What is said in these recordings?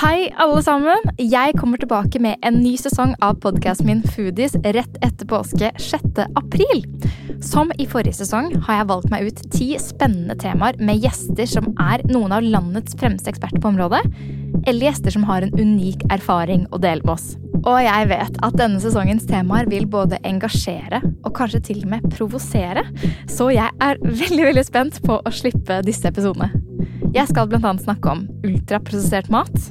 Hei, alle sammen! Jeg kommer tilbake med en ny sesong av podkasten min Foodies rett etter påske 6. april. Som i forrige sesong har jeg valgt meg ut ti spennende temaer med gjester som er noen av landets fremste eksperter på området, eller gjester som har en unik erfaring å dele med oss. Og jeg vet at denne sesongens temaer vil både engasjere og kanskje til og med provosere, så jeg er veldig veldig spent på å slippe disse episodene. Jeg skal bl.a. snakke om ultraprosessert mat.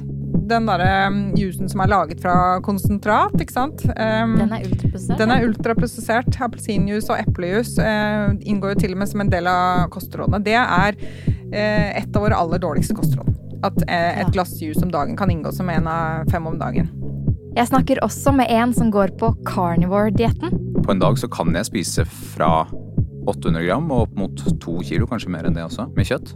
Den derre jusen som er laget fra konsentrat, ikke sant. Um, Den er ultraprosessert. den er ultraprosessert. Appelsinjuice og eplejuice uh, inngår jo til og med som en del av kostrådene. Det er uh, et av våre aller dårligste kostråd. At uh, et Ja. glass juice om dagen kan inngå som en av fem om dagen. Jeg snakker også med en som går på carnivore-dietten. På en dag så kan jeg spise fra 800 gram og opp mot to kilo, kanskje mer enn det også, med kjøtt.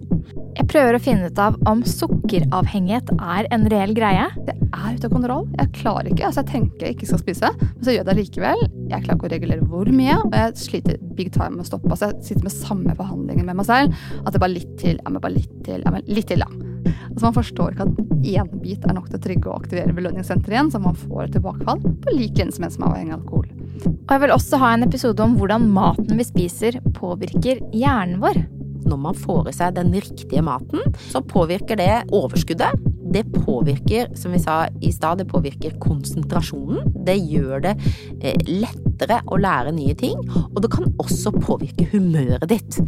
Jeg prøver å finne ut av om sukkeravhengighet er en reell greie. Det er ute av kontroll. Jeg klarer ikke. altså Jeg tenker jeg ikke skal spise, men så gjør jeg det likevel. Jeg klarer ikke å regulere hvor mye, og jeg sliter big time med å stoppe. Altså Jeg sitter med samme forhandlinger med meg selv. At det er bare litt til, ja, men bare litt til, ja, men litt til, da. Altså Man forstår ikke at én bit er nok til å trygge og aktivere belønningssenteret igjen, så man får et tilbakefall på lik linje som en som er avhengig av alkohol. Og jeg vil også ha en episode om hvordan maten vi spiser påvirker hjernen vår. Når man får i seg den riktige maten, så påvirker det overskuddet. Det påvirker, som vi sa i stad, det påvirker konsentrasjonen. Det gjør det eh, lettere å lære nye ting, og det kan også påvirke humøret ditt.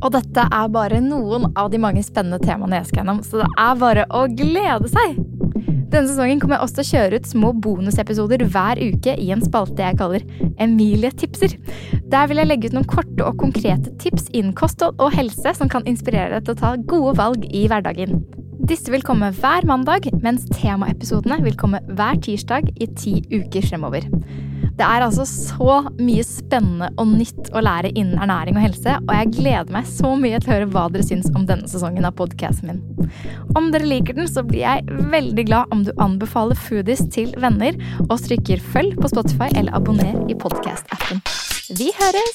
Og dette er bare noen av de mange spennende temaene jeg skal gjennom, så det er bare å glede seg! Denne sesongen kommer jeg også til å kjøre ut små bonusepisoder hver uke i en spalte jeg kaller Emilie tipser. Der vil jeg legge ut noen korte og konkrete tips innen kosthold og helse som kan inspirere deg til å ta gode valg i hverdagen. Disse vil komme hver mandag, mens temaepisodene vil komme hver tirsdag i ti uker fremover. Det er altså så mye spennende og nytt å lære innen ernæring og helse, og jeg gleder meg så mye til å høre hva dere syns om denne sesongen av podkasten min. Om dere liker den, så blir jeg veldig glad om du anbefaler Foodies til venner, og trykker følg på Spotify eller abonner i podkast-appen. Vi høres!